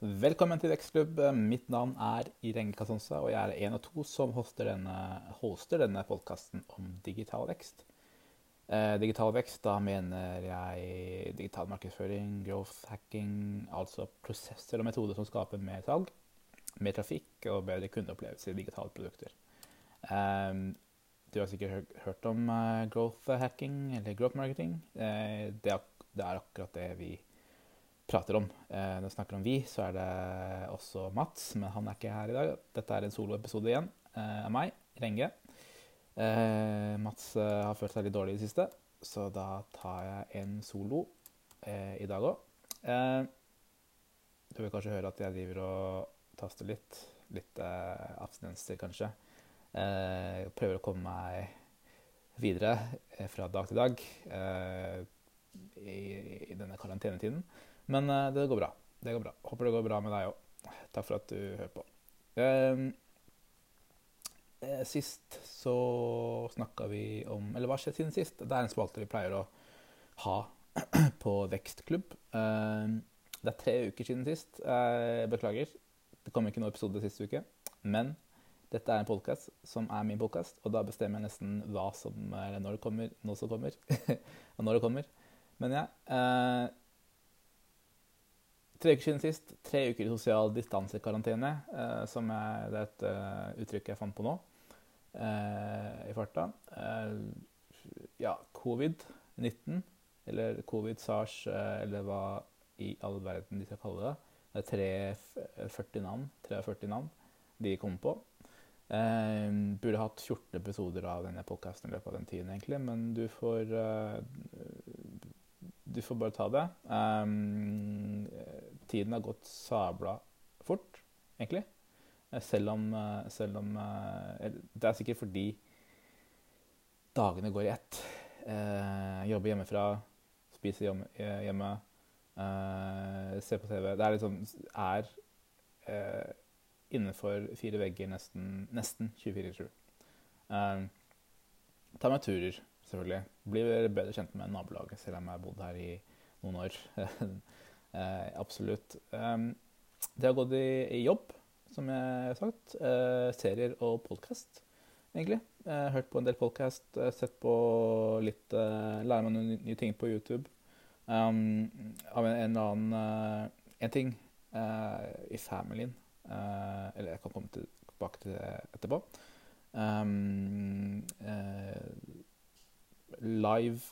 Velkommen til Vekstklubb. Mitt navn er Irene Kasonsa, og jeg er en av to som hoster denne, hoster denne podkasten om digital vekst. Eh, digital vekst, da mener jeg digital markedsføring, growth hacking, altså prosesser og metoder som skaper mer salg, mer trafikk og bedre kundeopplevelse i digitale produkter. Eh, du har sikkert hørt om eh, growth hacking eller growth marketing. Eh, det, er, det er akkurat det vi gjør prater om. Eh, når vi snakker om vi, så er det også Mats, men han er ikke her i dag. Dette er en soloepisode igjen eh, av meg, Renge. Eh, Mats har følt seg litt dårlig i det siste, så da tar jeg en solo i dag òg. Du vil kanskje høre at jeg driver og taster litt. Litt abstinenser, kanskje. prøver å komme meg videre fra dag til dag i denne karantenetiden. Men uh, det går bra. Det går bra. Håper det går bra med deg òg. Takk for at du hører på. Uh, sist så snakka vi om Eller hva skjedde siden sist? Det er en spalte vi pleier å ha på Vekstklubb. Uh, det er tre uker siden sist. beklager. Det kom ikke noen episode sist uke. Men dette er en podkast som er min podkast, og da bestemmer jeg nesten hva som, eller når det kommer, når som kommer. og når det kommer. Men ja. Uh, Tre uker siden sist. Tre uker i sosial distansekarantene, eh, som er, det er et uh, uttrykk jeg fant på nå eh, i farta. Eh, ja, covid-19, eller covid-sars, eh, eller hva i all verden de skal kalle det. Det er 43 navn, 43 navn de kom på. Eh, burde hatt 14 episoder av denne podkasten i løpet av den tiden, egentlig, men du får du får bare ta det. Um, tiden har gått sabla fort, egentlig. Eh, selv om, eh, selv om uh, Det er sikkert fordi dagene går i ett. Eh, jobber hjemmefra, spiser hjemme, uh, ser på TV. Det er liksom Er innenfor fire vegger nesten, nesten 24-7. tar meg turer selvfølgelig. Blir bedre kjent med nabolaget, selv om jeg har bodd her i noen år. eh, absolutt. Um, det har gått i, i, jobb, som jeg har sagt. Eh, serier og podkast, egentlig. Eh, hørt på en del podkast, eh, sett på litt eh, Lærer meg noen nye ting på YouTube. Um, av en, eller annen uh, En ting uh, i familien Eller jeg kan komme tilbake til det etterpå. Um, live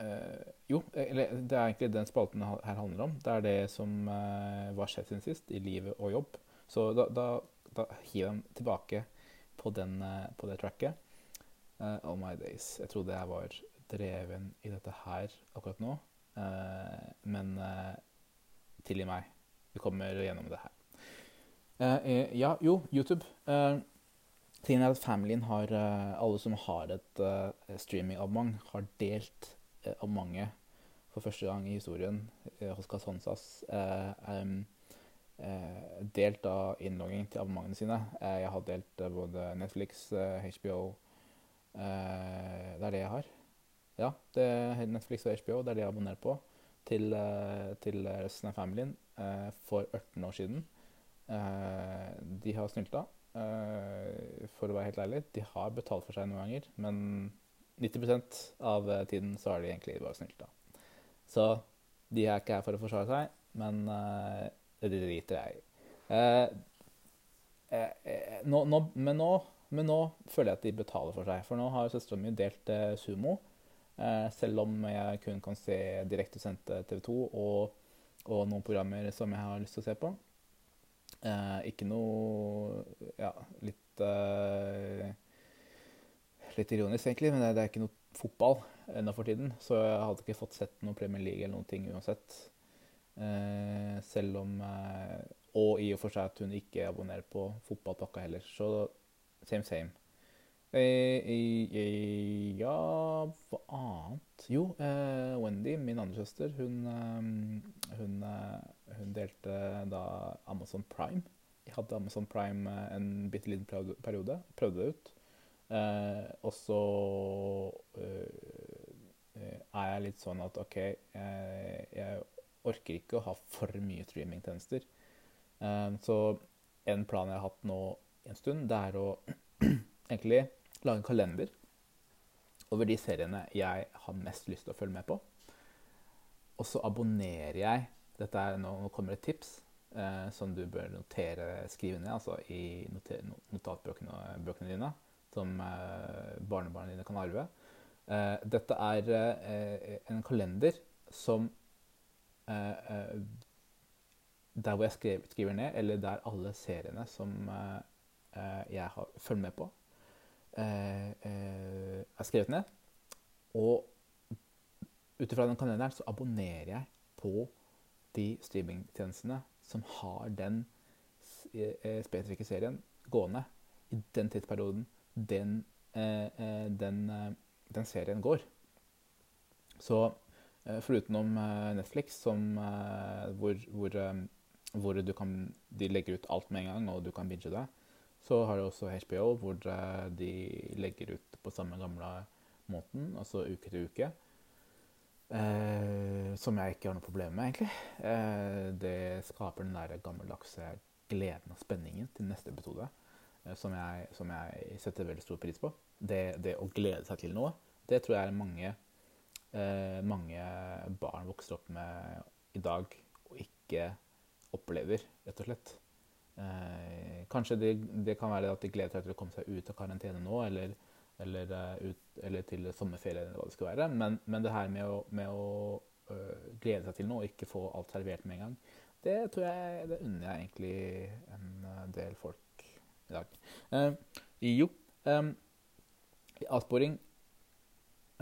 uh, uh, Jo, eller det er egentlig den spalten her handler om. Det er det som uh, var skjedd siden sist, i livet og jobb. Så da, da, da hiver jeg tilbake på, den, på det tracket. All my days. Jeg trodde jeg var dreven i dette her akkurat nå. men tilgi meg. Vi kommer gjennom det her. ja, jo, YouTube. Tingen er at familien har Alle som har et uh, streamingabonnement, har delt uh, mange for første gang i historien uh, hos Casonsas. Uh, um, delt av innlogging til abonnementene sine. jeg har delt både Netflix, HBO Det er det jeg har. Ja, Netflix og HBO. Det er det jeg abonnerer på til, til resten av familien for 18 år siden. de har snylta. For å være helt ærlig. De har betalt for seg noen ganger, men 90% av tiden så har de egentlig bare snylta. Så de er ikke her for å forsvare seg, men uh, det driter jeg i. Uh, nå, nå, men, nå, men, nå, føler jeg at de betaler for seg. For nå har søstera mi delt Sumo. selv om jeg kun kan se direktesendte TV 2 og, og noen programmer som jeg har lyst til å se på. Eh, ikke noe Ja, litt eh, Litt ironisk, egentlig, men det, er ikke noe fotball ennå for tiden. Så jeg hadde ikke fått sett noe Premier League eller noen ting uansett. Eh, selv om eh, Og i og for seg at hun ikke abonnerer på fotballpakka heller. Så same, same. Eh, eh, ja, hva annet? Jo, Wendy, min andre søster, hun, hun hun delte da Amazon Prime. Jeg hadde Amazon Prime eh, en bitte liten periode. Prøvde det ut. Eh, og så eh, er jeg litt sånn at OK, jeg, jeg orker ikke å ha for mye streamingtjenester. Eh, så en plan jeg har hatt nå en stund, det er å egentlig lage en kalender over de seriene jeg har mest lyst til å følge med på. Og så abonnerer jeg Dette er nå, nå kommer et tips eh, som du bør notere, skrive ned altså i noter, notatbøkene bøkene dine, som eh, barnebarna dine kan arve. Eh, dette er eh, en kalender som Der hvor jeg skriver, skriver, ned, eller der alle seriene som jeg har, følger med på, er skrevet ned. Og ut ifra den kalenderen så abonnerer jeg på de streamingtjenestene som har den spesifikke serien gående i den tidsperioden den, eh, eh, den, den serien går. Så forutenom Netflix, som, hvor, hvor, hvor, du kan De legger ut alt med en gang, og du kan binge det. Så har du også HBO, hvor de legger ut på samme gamle måten, altså uke til uke. Eh, som jeg ikke har noe problem med, egentlig. Eh, det skaper den der gammeldagse gleden og spenningen til neste episode, eh, som, jeg, som, jeg, setter veldig stor pris på. Det, det, å glede seg til noe, det tror jeg mange, eh, mange barn vokser opp med i dag og ikke opplever, rett og slett. Eh, kanskje det, det, kan være at de gleder seg til å komme seg ut av karantene nå, eller eller, uh, ut, eller til sommerferie, eller hva det skal være. Men, men det her med å, med å øh, glede seg til noe og ikke få alt servert med en gang, det tror jeg det unner jeg egentlig en del folk i dag. jo, um, avsporing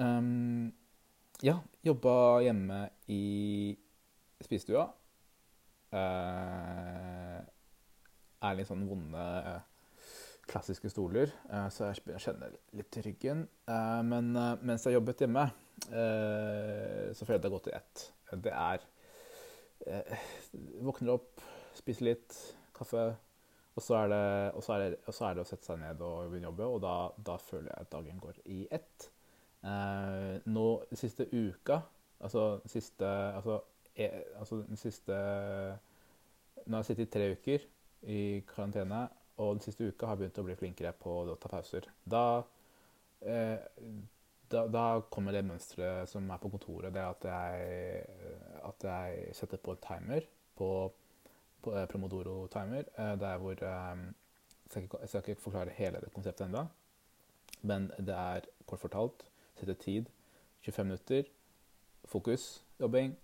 um, Ja, jobba hjemme i spisestua. er litt sånn vonde klassiske stoler, uh, så jeg kjenner litt i ryggen. Eh, men eh, mens jeg jobbet hjemme, så føler jeg det har gått i ett. Det er Våkner opp, spiser litt kaffe, og så er det, og så er det, og så er det å sette seg ned og begynne å jobbe, og da, da, føler jeg at dagen går i ett. Nå siste uka, altså siste altså, altså den siste Nå har jeg sittet i tre uker i karantene og den siste uka har jeg begynt å bli flinkere på å ta pauser. Da, eh, da, da kommer det mønsteret som er på kontoret, det at jeg, at jeg setter på en timer på, eh, Promodoro-timer. Det er hvor eh, jeg, skal ikke, forklare hele det konseptet ennå, men det er kort fortalt sette tid 25 minutter, fokus, jobbing.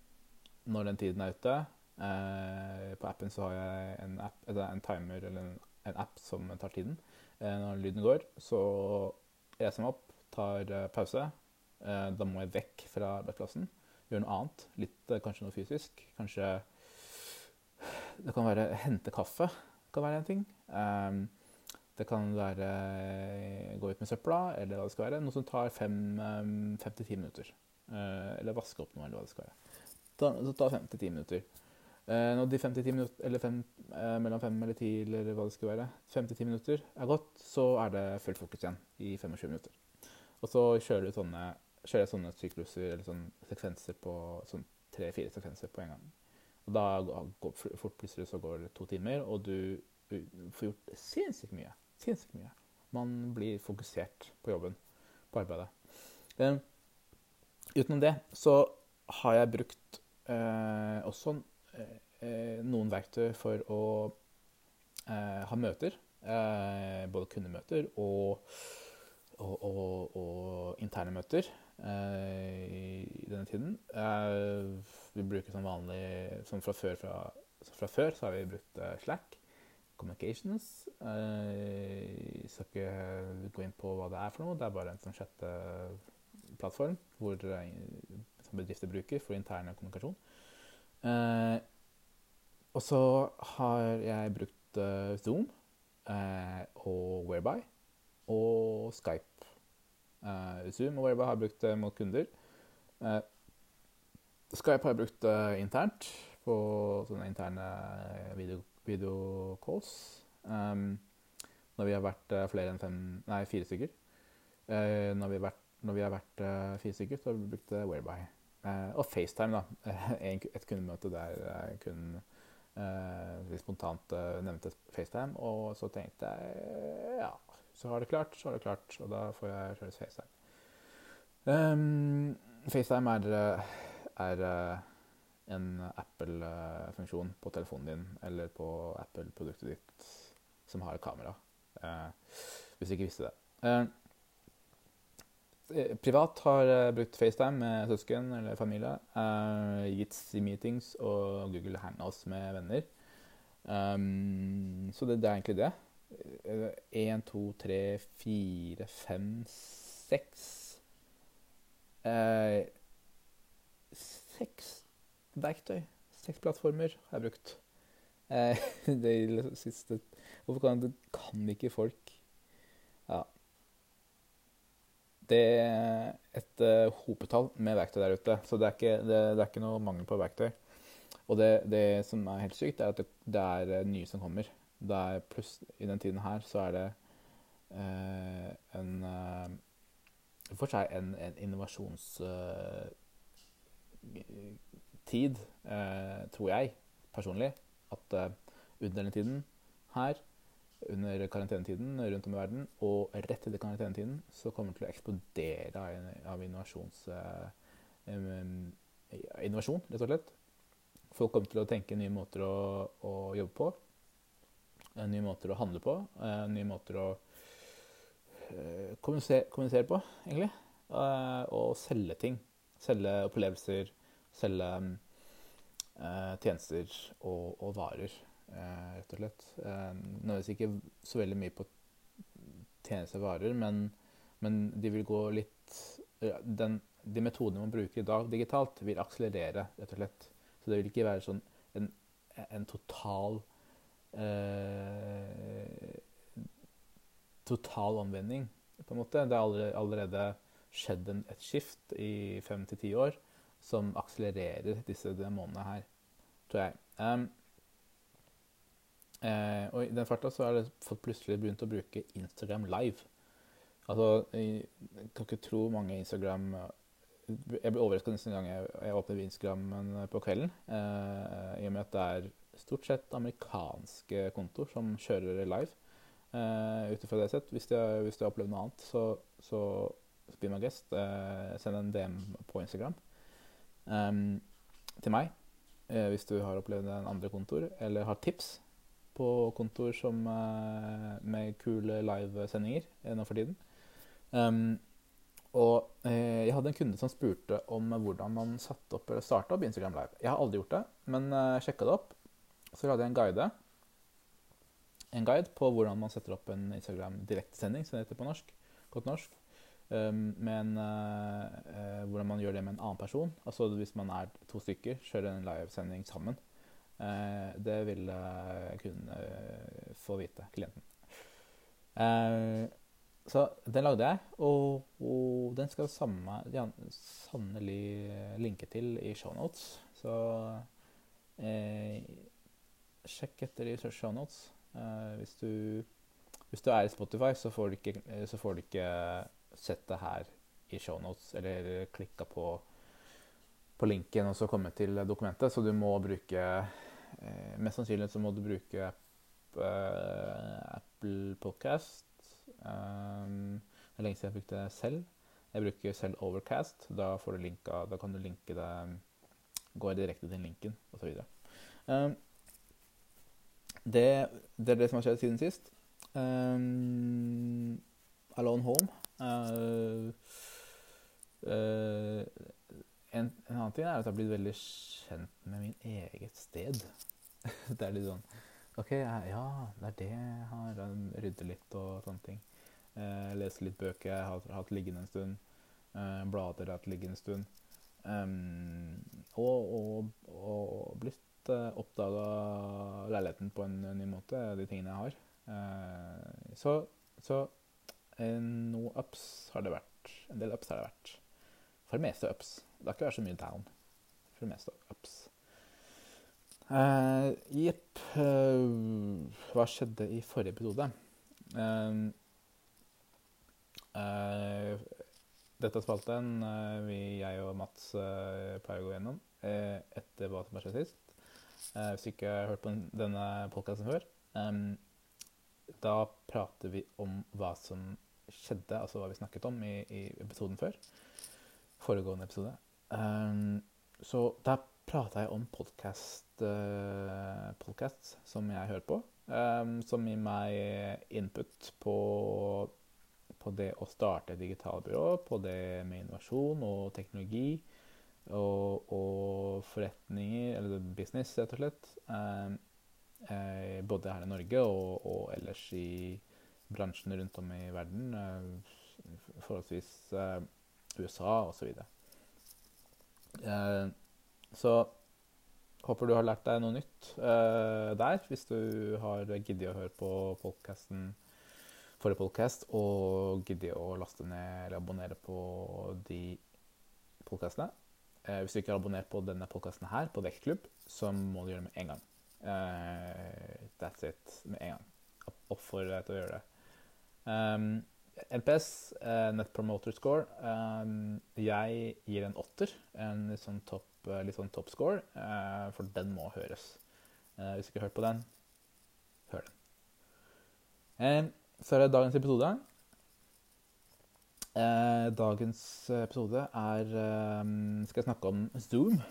Når den tiden er ute eh, På appen så har jeg en, app, en timer eller en app som tar tiden. Eh, når lyden går, så reiser jeg meg opp, tar eh, pause. Eh, da må jeg vekk fra arbeidsplassen. Gjøre noe annet. Litt, kanskje noe fysisk. Kanskje Det kan være hente kaffe. Det kan være en ting. Det kan være gå ut med søpla, eller hva det skal være. Noe som tar fem, fem til ti minutter. Eller vaske opp noe, eller hva det skal være. så tar fem til ti minutter. Uh, når de 5-10 minutter, eller fem, uh, mellom 5 eller ti, eller hva det skal være, 5-10 minutter er gått, så er det fullt fokus igjen i 25 minutter. Og så kjører du sånne, kjører sånne sykluser eller sånne sekvenser på sånn tre-fire sekvenser på en gang. Og da går fort plutselig så går det to timer, og du får gjort sinnssykt mye. Sinnssykt mye. Man blir fokusert på jobben, på arbeidet. Um, utenom det så har jeg brukt uh, også Eh, noen verktøy for å eh, ha møter. Både kundemøter og, og, og, og interne møter denne tiden. vi bruker som vanlig som fra før, fra, fra før så har vi brukt Slack. Communications. Jeg skal ikke gå inn på hva det er for noe. Det er bare en sånn chatteplattform hvor bedrifter bruker for interne kommunikasjon. Eh, og så har jeg brukt Zoom og Whereby og Skype. Zoom og Whereby har jeg brukt mot kunder. Skype har jeg brukt internt på sånne interne videocalls. um, når vi har vært flere enn fem, nei, fire stykker. når, vi har vært, vi har vært fire stykker, så har vi brukt Whereby. Eh, og FaceTime, da. et kundemøte der jeg kun litt spontant nevnte FaceTime. Og så tenkte jeg ja, så har det klart, så har det klart. Og da får jeg kjøre FaceTime. Um, FaceTime er, er en Apple-funksjon på telefonen din eller på Apple-produktet ditt som har kamera. Uh, hvis du ikke visste det. Privat har brukt FaceTime med søsken eller familie. Jitsi Meetings og Google Hangouts med venner. Så det, det, er egentlig det. Én, to, tre, fire, fem, seks eh, Seks verktøy, seks plattformer, har jeg brukt. Eh, det siste Hvorfor kan, det, kan ikke folk Ja. Det er et uh, hopetall med verktøy der ute, så det er ikke, det, det er ikke noe mangel på verktøy. Og det, det, som er helt sykt, er at det, det er uh, nye som kommer. Det er pluss, I den tiden her så er det uh, en For seg en, en innovasjonstid, tror jeg personlig, at under denne tiden her under karantenetiden rundt om i verden, og rett etter karantenetiden, så kommer det til å eksplodere av innovasjon, rett og slett. Folk kommer til å tenke nye måter å, å jobbe på, nye måter å handle på, nye måter å kommunisere, kommunisere, på, egentlig. Uh, og selge ting. Selge opplevelser, selge uh, tjenester og, og varer. Eh, rett og slett. Eh, nødvendigvis ikke så veldig mye på tjenester og varer, men, men, de vil gå litt den, De metodene man bruker i dag digitalt, vil akselerere, rett og slett. Så det vil ikke være sånn en, en total eh, Total omvending, på en måte. Det har allerede skjedd en, et skift i fem til ti år som akselererer disse demonene her, tror jeg. Um, Eh, og i den farta så har folk plutselig begynt å bruke Instagram live. Altså, jeg kan ikke tro mange Instagram Jeg ble overrasket nesten gang jeg, jeg åpner Instagram på kvelden. Eh, I og med at det er stort sett amerikanske kontoer som kjører live. Eh, ut ifra det sett. Hvis du har opplevd noe annet, så, så be my guest. Uh, send en DM på Instagram um, til meg uh, hvis du har opplevd en andre kontor, eller har tips på kontor som, uh, med kule livesendinger nå for tiden. Um, og eh, jeg hadde en kunde som spurte om hvordan man satte opp eller starta opp Instagram Live. Jeg har aldri gjort det, men jeg uh, sjekka det opp. Så hadde jeg en guide, en guide på hvordan man setter opp en Instagram direktesending, som det heter på norsk. Godt norsk. Um, men uh, uh, hvordan man gjør det med en annen person. Altså hvis man er to stykker, kjører en livesending sammen. Eh, det vil kun kunne få vite, klienten. Eh, så den lagde jeg, og, og den skal samme, ja, sannelig linke til i shownotes. Så eh, sjekk etter i shownotes. Eh, hvis, du, hvis du er i Spotify, så får du ikke, så får du ikke sett det her i shownotes, eller klikka på på linken og så komme til dokumentet, så du må bruke eh, Mest sannsynlig så må du bruke app, eh, Apple Podcast. Um, det er lenge siden jeg brukte det selv. Jeg bruker selv Overcast. Da, linka, da kan du linke det Går direkte til linken, osv. Um, det, det er det som har skjedd siden sist. Um, Alone Home. Uh, uh, en, en, annen ting er at jeg har blitt veldig kjent med min eget sted. det er litt sånn OK, ja, det er det jeg har. Rydde litt og sånne ting. Uh, lese litt bøker jeg har hatt liggende en stund. Eh, blader jeg har hatt liggende en stund. Um, og, og, og, blitt eh, oppdaga leiligheten på en ny måte, de tingene jeg har. Eh, så, så eh, noe ups har det vært. En del ups har det vært. For det meste ups. Det har ikke vært så mye down. For det meste ups. Jepp. Uh, uh, hva skjedde i forrige episode? Uh, dette spalten uh, vi, jeg og Mats uh, pleier å gå gjennom uh, etter hva som har skjedd sist. Hvis du ikke har hørt på denne podkasten før, da prater vi om hva som skjedde, altså hva vi snakket om i, i episoden før. Foregående episode. Så da prata jeg om podkast podkast som jeg hører på, som gir meg input på på det å starte et digitalbyrå, på det med innovasjon og teknologi og, og forretninger, eller business, rett og slett. Eh, eh, både her i Norge og, og, ellers i bransjene rundt om i verden. Eh, forholdsvis USA osv. Så, eh, så håper du har lært deg noe nytt der, hvis du har giddet å høre på podkasten forrige podcast og gidde å laste ned eller abonnere på de podkastene. Eh, hvis du ikke har abonnert på denne podkasten her, på Vektklubb, så må du gjøre det med en gang. Eh, that's it. Med en gang. Oppfordrer deg til å gjøre det. Um, NPS, uh, Net Promoter Score, um, jeg gir en åtter. En litt sånn topp, litt sånn top score, for den må høres. Hvis du ikke har hørt på den, hør den. Um, så er det dagens episode. Eh, dagens episode er eh, Skal jeg snakke om Zoom.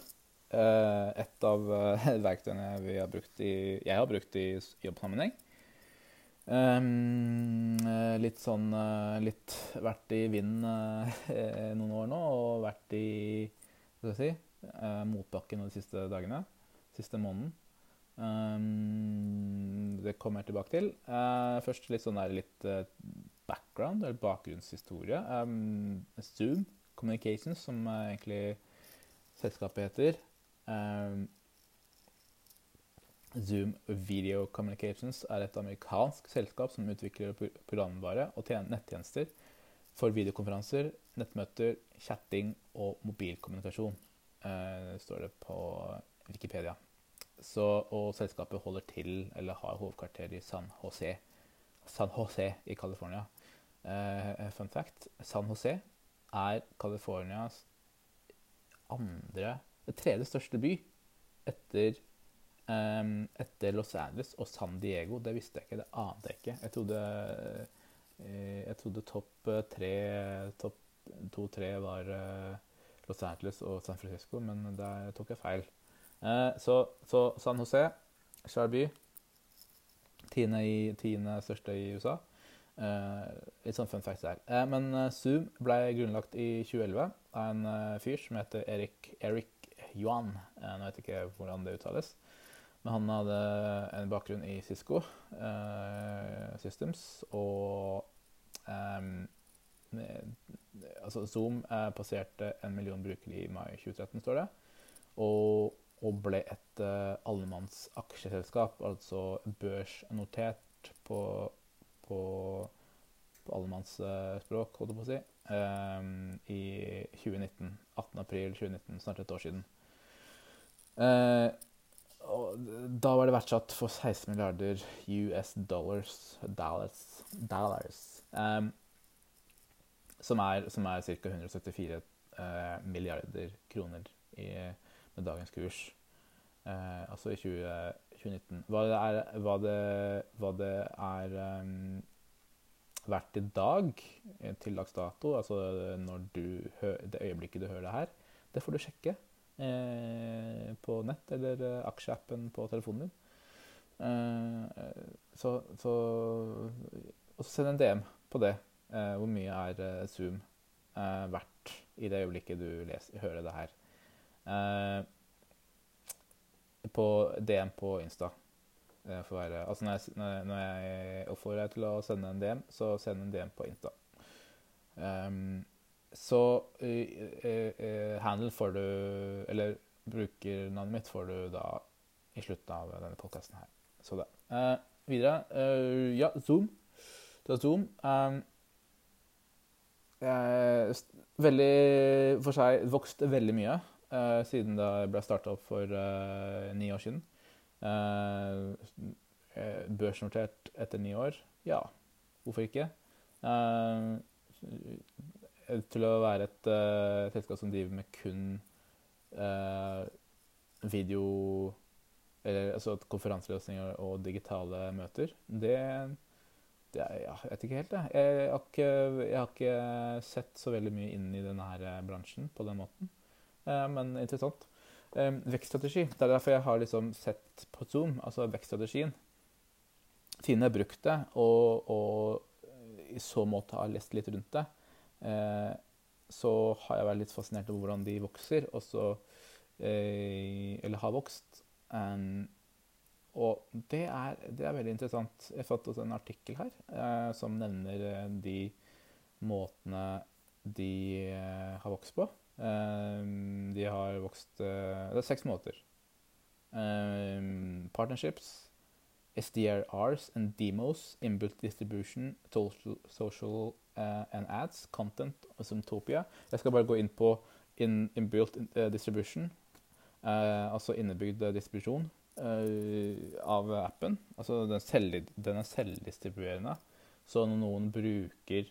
Eh, et av eh, verktøyene vi har brukt i, jeg har brukt i jobbsammenheng. Um, litt sånn Litt vært i vinden noen år nå, og vært i hva skal jeg si, motbakken de siste dagene. Siste måneden. Det kommer jeg tilbake til. Først litt sånn der, litt background, eller bakgrunnshistorie. Um, Zoom Communications, som uh, egentlig selskapet heter. Um, Zoom Video Communications er et amerikansk selskap som utvikler programvare og nettjenester for videokonferanser, nettmøter, chatting og mobilkommunikasjon, står det på Wikipedia. Så, og selskapet holder til, eller har hovedkvarter i San Jose, San Jose i California. Uh, fun fact San Jose er Californias andre Det tredje største by etter, um, etter Los Angeles og San Diego. Det visste jeg ikke, det ante jeg ikke. Jeg trodde, uh, jeg trodde topp tre Topp to-tre var uh, Los Angeles og San Francisco, men der tok jeg feil. Eh, så, så, San Jose, svær by. Tiende, i, tiende største i USA. Eh, litt sånn fun facts der. Eh, men Zoom ble grunnlagt i 2011 av en fyr som heter Erik, Erik Yuan. nå vet jeg ikke hvordan det uttales. Men han hadde en bakgrunn i Cisco uh, Systems. Og um, altså Zoom passerte en million brukere i mai 2013, står det. Og og ble et uh, allemannsaksjeselskap, altså børsnotert på, på, på allemannsspråk, holdt jeg på å si, um, i 2019. 18. april 2019, snart et år siden. Uh, da var det verdsatt for 16 milliarder US dollars, dollars, dollars um, som er, er ca. 174 uh, milliarder kroner i med dagens kurs. Eh, altså i 20, 2019. Hva det er, hva det, hva det er um, verdt i dag eh, til dags dato, altså når du det øyeblikket du hører det her, det får du sjekke eh, på nett eller uh, aksjeappen på telefonen din. Eh, så, så Og send en DM på det. Eh, hvor mye er Zoom verdt i det øyeblikket du leser, hører det her. Eh, på DM på Insta. For være, altså når jeg, når jeg oppfordrer deg til å sende en DM, så send en DM på Insta. Um, så uh, uh, handle får du Eller brukernavnet mitt får du da i slutten av denne podkasten her. Så det. Uh, videre. ja, Zoom. Det er Zoom. Um, veldig for seg vokst veldig mye siden det ble starta opp for uh, ni år siden. Uh, børsnotert etter ni år? Ja, hvorfor ikke? til å være et selskap som driver med kun video eller altså konferanseløsninger og digitale møter, det, det er, ja, Jeg vet ikke helt, jeg. Jeg har ikke, jeg har ikke, sett så veldig mye inn i denne bransjen på den måten. Uh, men interessant. Um, vekststrategi. Det er derfor jeg har liksom sett på Zoom, altså vekststrategien. Siden har brukt det, og, og i så måte har lest litt rundt det, eh, så har jeg vært litt fascinert over hvordan de vokser, også, eh, eller har vokst. Og det er, det er, veldig interessant. Jeg fant også en artikkel her eh, som nevner eh, de måtene de eh, har vokst på. Um, de har vokst uh, Det er seks måter. Um, partnerships, SDRs and demos, inbuilt distribution, social, social uh, and ads, content og Zoomtopia. Jeg skal bare gå inn på in, inbuilt uh, distribution, altså innebygd distribusjon av appen. Altså den, selv, den er selvdistribuerende. Så når noen bruker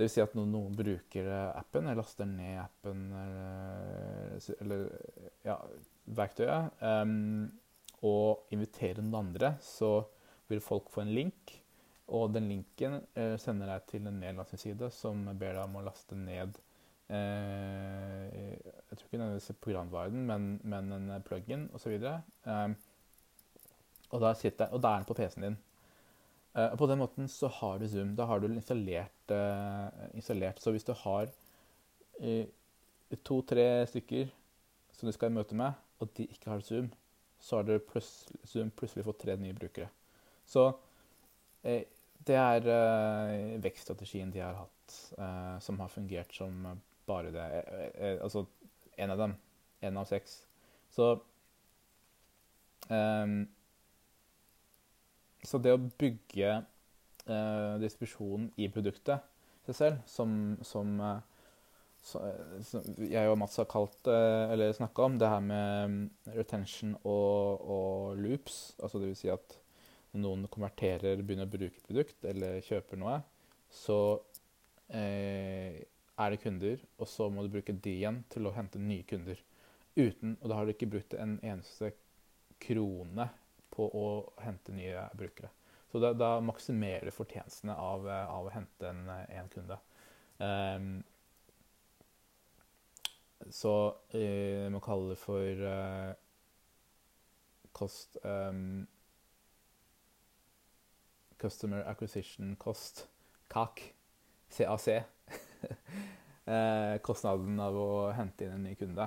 det vil si at noen, noen bruker appen, jeg laster ned appen eller, eller ja, verktøyet, um, og inviterer noen andre, så vil folk få en link. Og den linken eh, sender deg til en nedlastingsside som ber deg om å laste ned eh, Jeg tror ikke nødvendigvis programvaren, men, men en plug-in osv. Eh, og, da sitter, og da er den på PC-en din. Uh, og på den måten så har du Zoom. Da har du installert, eh, installert. Så hvis du har uh, to-tre stykker som du skal i møte med, og de ikke har Zoom, så har plutselig, Zoom plutselig fått tre nye brukere. Så uh, det er vekststrategien de har hatt, som har fungert som bare det. Altså én av dem. Én av seks. Så um, Så det å bygge eh, distribusjonen i produktet seg selv, som, som så, som, jeg og Mats har kalt eller snakka om, det her med mm, retention og, og loops. Altså vil si at når noen konverterer, begynner å bruke et produkt eller kjøper noe, så eh, er det kunder, og så må du bruke de igjen til å hente nye kunder. Uten, og da har du ikke brukt en eneste krone på å hente nye brukere. Så da, da maksimerer du fortjenestene av, av, å hente en, en kunde. Um, så uh, må kalle det for uh, cost um, Customer Acquisition Cost, CAC, CAC. eh, kostnaden av å hente inn en ny kunde.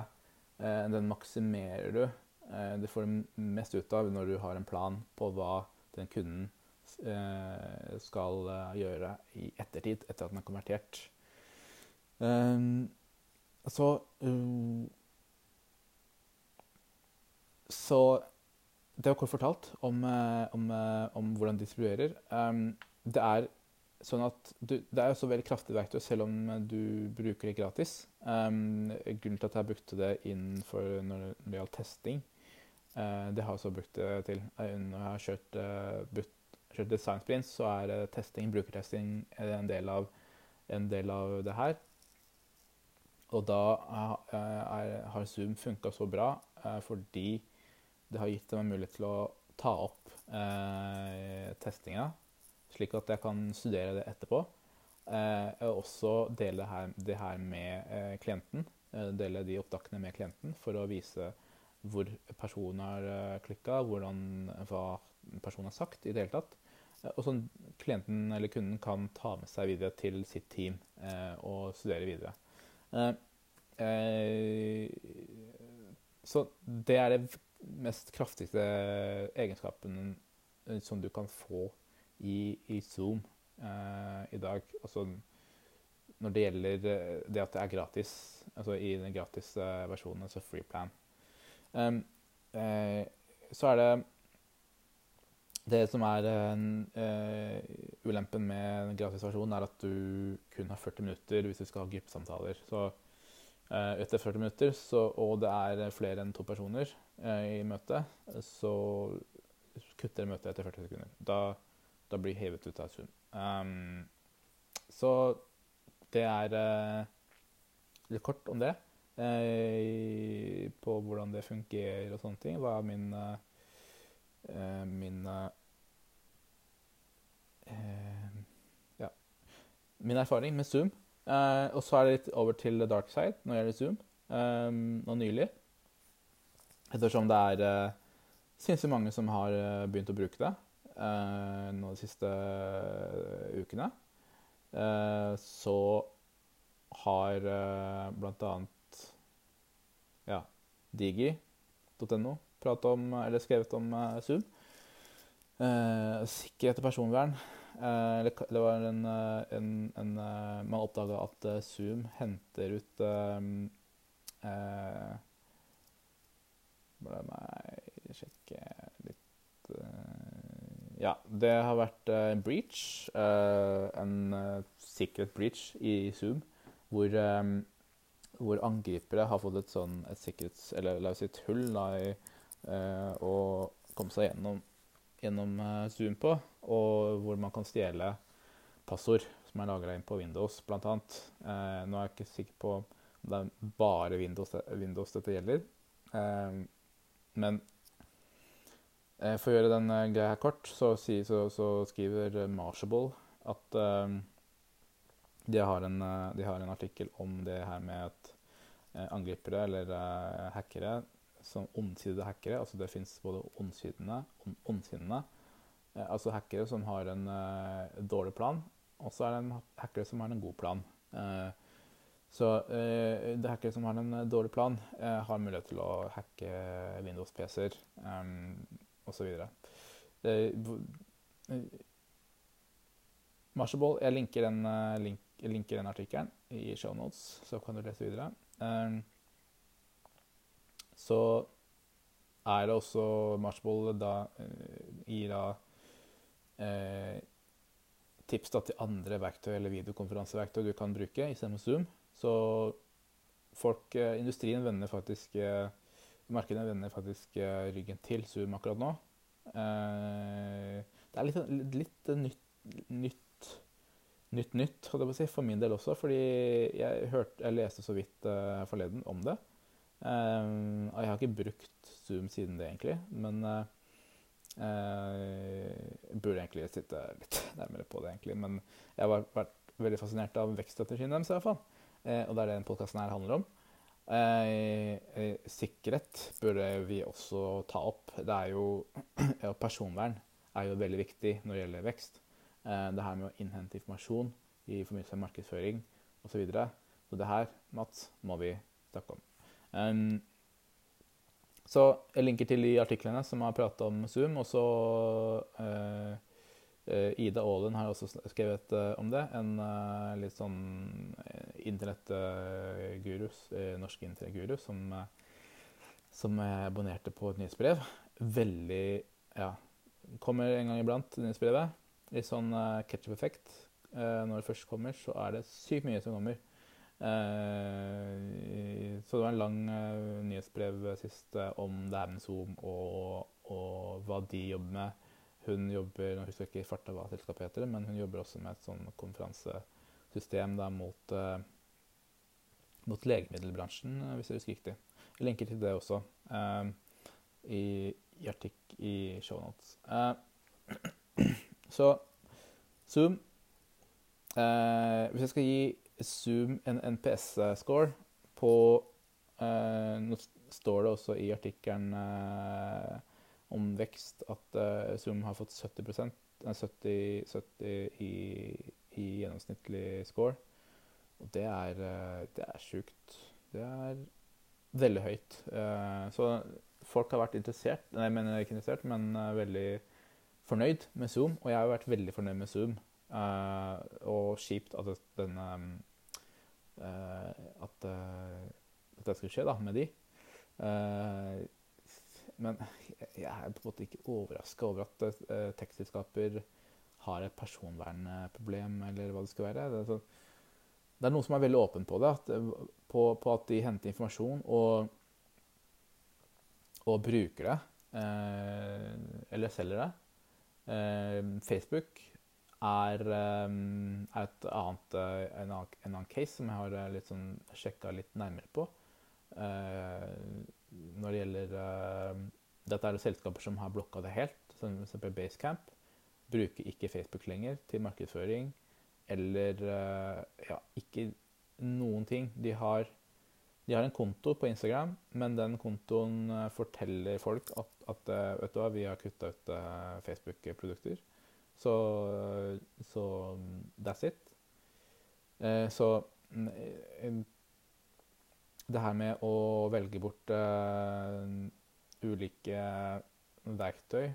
Eh, den maksimerer du. Det du får det mest ut av når du har en plan på hva den kunden eh, skal gjøre i ettertid, etter at den er konvertert. Um, så um, Så det var kort fortalt om, eh, om, eh, om hvordan de distribuerer. Um, det er sånn at du, Det er også veldig kraftig verktøy selv om du bruker det gratis. Um, grunnen til at jeg brukte det innenfor når det gjaldt testing, det har jeg også brukt det til. Når jeg har kjørt, uh, kjørt design Sprint så er testing, brukertesting en del av, en del av det her. Og da er, har Zoom funka så bra eh, fordi det har gitt dem en mulighet til å ta opp eh, testinga, slik at jeg kan studere det etterpå. Eh, og også dele det her, det her med eh, klienten. Eh, dele de opptakene med klienten for å vise hvor personen har eh, klikka, hva personen har sagt i det hele tatt. Eh, og som klienten eller kunden kan ta med seg videre til sitt team og studere videre. Eh, eh, så det er det mest kraftigste egenskapen eh, som du kan få i, i Zoom i dag. Altså når det gjelder det at det er gratis, altså i den gratis versjonen, altså free plan. Eh, så er det det som er uh, ulempen med gratis versjonen, er at du kun har 40 minutter hvis du skal ha gruppesamtaler. Så uh, etter 40 minutter, så, og det er flere enn to personer uh, i møtet, så kutter møtet etter 40 sekunder. Da, da blir hevet ut av Zoom. Um, så det er litt kort om det. På hvordan det fungerer og sånne ting. Hva er min eh, min eh, ja, min erfaring med Zoom. Eh, og så er det litt over til dark side når det gjelder Zoom, eh, nå nylig. Ettersom det er eh, sinnssykt mange som har begynt å bruke det nå de siste ukene. så har blant annet Ja, Digi.no eller skrevet om Zoom. sikkerhet og personvern Uh, det var en, en, en Man oppdaga at Zoom henter ut La meg sjekke litt Ja, det har vært en breach, en sikkerhet breach i Zoom, hvor, hvor angripere har fått et sånn et sikkerhets... Eller la oss si et hull da, i, å komme seg gjennom gjennom eh, Zoom på, og hvor man kan stjele passord som er lagra inn på Windows, bl.a. Eh, nå er jeg ikke sikker på om det er bare Windows, Windows dette gjelder. Eh, men eh, for å gjøre den eh, greia her kort, så, så, så skriver Marshable at eh, de har, en, de, har en, artikkel om det her med at angripere eller hackere som ondsidede hackere. Altså det fins både ondsidene, ondsinnede, eh, altså hackere som har en uh, dårlig plan, og så er det en hackere som har en god plan. Uh, så uh, det hackere som har en dårlig plan, har mulighet til å hacke Windows-PC-er um, osv. Marshable, jeg linker den, link, linker den artikkelen i show notes, så kan du lese videre. Um, så er det også Matchball da eh, gir da eh, tips da, til andre verktøy eller videokonferanseverktøy du kan bruke istedenfor Zoom. Så folk, eh, industrien vender faktisk eh, Markedene vender faktisk ryggen til Zoom akkurat nå. Eh, det er litt, litt nytt, nytt nytt nytt, si, for min del også. Fordi jeg, hørte, jeg leste så vidt eh, forleden om det. Uh, jeg har ikke brukt Zoom siden det, egentlig. Men uh, jeg burde egentlig sitte litt nærmere på det, egentlig. Men jeg har vært veldig fascinert av vekststrategien deres, i hvert fall. Uh, og det er det denne podkasten her handler om. sikkerhet burde vi også ta opp. Det er jo ja, Personvern er jo veldig viktig når det gjelder vekst. det her med å innhente informasjon i forbindelse med markedsføring osv. Så, videre. så det her, Mats, må vi snakke om. Um, så jeg linker til de artiklene som har pratet om Zoom. Og så uh, Ida Aalen har også skrevet uh, om det. En uh, litt sånn internettgurus, norsk internettguru, som, som jeg abonnerte på et nyhetsbrev. Veldig Ja, kommer en gang iblant, nyhetsbrevet. Litt sånn ketchup-effekt. når det først kommer, så er det sykt mye som kommer. Eh, så det var en lang eh, nyhetsbrev sist eh, om det her med Zoom og, og, hva de jobber med. Hun jobber nå husker jeg ikke i farta hva selskapet heter, men hun jobber også med et sånn konferansesystem da, mot, mot legemiddelbransjen, hvis jeg husker riktig. Jeg lenker til det også i, i artikk i shownotes. Så Zoom Hvis jeg skal gi Zoom en NPS-score på eh, Nå står det også i artikkelen eh, om vekst at eh, Zoom har fått 70%, 70, 70 i, i, gjennomsnittlig score. Og det er, eh, det er sjukt. Det er veldig høyt. Eh, så folk har vært interessert, nei, jeg mener ikke interessert, men uh, veldig fornøyd med Zoom. Og jeg har vært veldig fornøyd med Zoom. Uh, og kjipt at denne uh, at, uh, det skulle skje da, med de. men jeg er på en måte ikke overraska over at tekstselskaper har et personvernproblem, eller hva det skulle være. Det er, så, det er noen som er veldig åpen på det, at, på, på, at de henter informasjon og, og bruker det, eller selger det. Facebook er, um, er et annet, uh, en, annen, en, annen, case som jeg har uh, litt sånn sjekka litt nærmere på. Uh, når det gjelder Dette er selskaper som har blokka det helt, som f.eks. Basecamp. Bruker ikke Facebook lenger til markedsføring eller ja, ikke noen ting. De har, de har, en konto på Instagram, men den kontoen forteller folk at, at vet du hva, vi har kutta ut Facebook-produkter. Så, så that's it. Eh, så mm, det her med å velge bort uh, ulike verktøy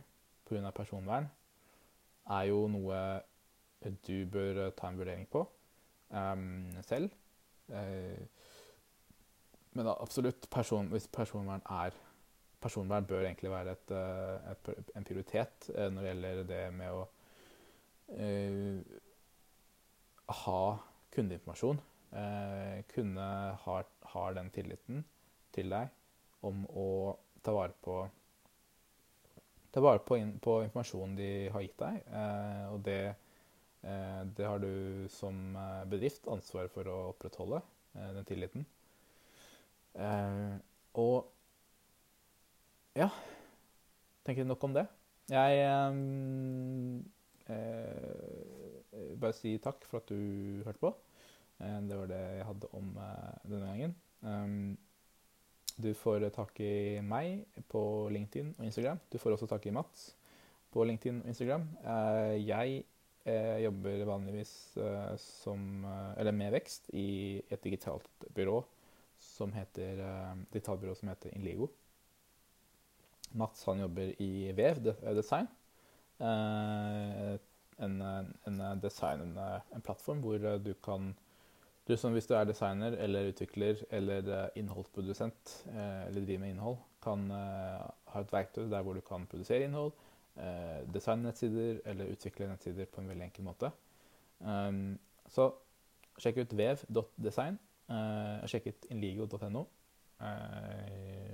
pga. personvern er jo noe du bør ta en vurdering på um, selv. Uh, men absolutt, person, hvis personvern er Personvern bør egentlig være et, et, en prioritet når det gjelder det med å eh, ha kundeinformasjon. Eh, kunde har, har, den tilliten til deg om å ta vare på ta vare på, in, på informasjonen de har gitt deg. Eh, og det, eh, det, har du som eh, bedrift ansvar for å opprettholde, eh, den tilliten. og ja Tenker nok om det. Jeg Eh, bare si takk for at du hørte på. Eh, det var det jeg hadde om eh, denne gangen. Um, du får tak i meg på LinkedIn og Instagram. Du får også tak i Mats på LinkedIn og Instagram. Jeg jobber vanligvis som, eller med vekst i et digitalt byrå som heter, digitalbyrå som heter Inligo. Mats han jobber i Vev Design. Eh, en, en design, en, en, plattform hvor du kan du som Hvis du er designer eller utvikler eller innholdsprodusent eh, eller driver med innhold, kan ha et verktøy der hvor du kan produsere innhold, designe nettsider eller utvikle nettsider på en veldig enkel måte. Så sjekk ut vev.design. Sjekk ut inligo.no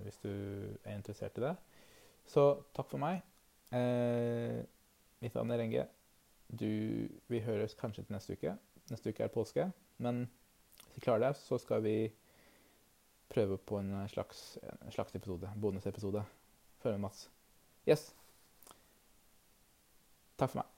hvis du er interessert i det. Så takk for meg. Mitt navn er Renge. Du, vi høres kanskje til neste uke. Neste uke er påske. Men hvis vi klarer det, så skal vi prøve på en slags, en slags episode. Bonusepisode. Følg med Mats. Yes. Takk for meg.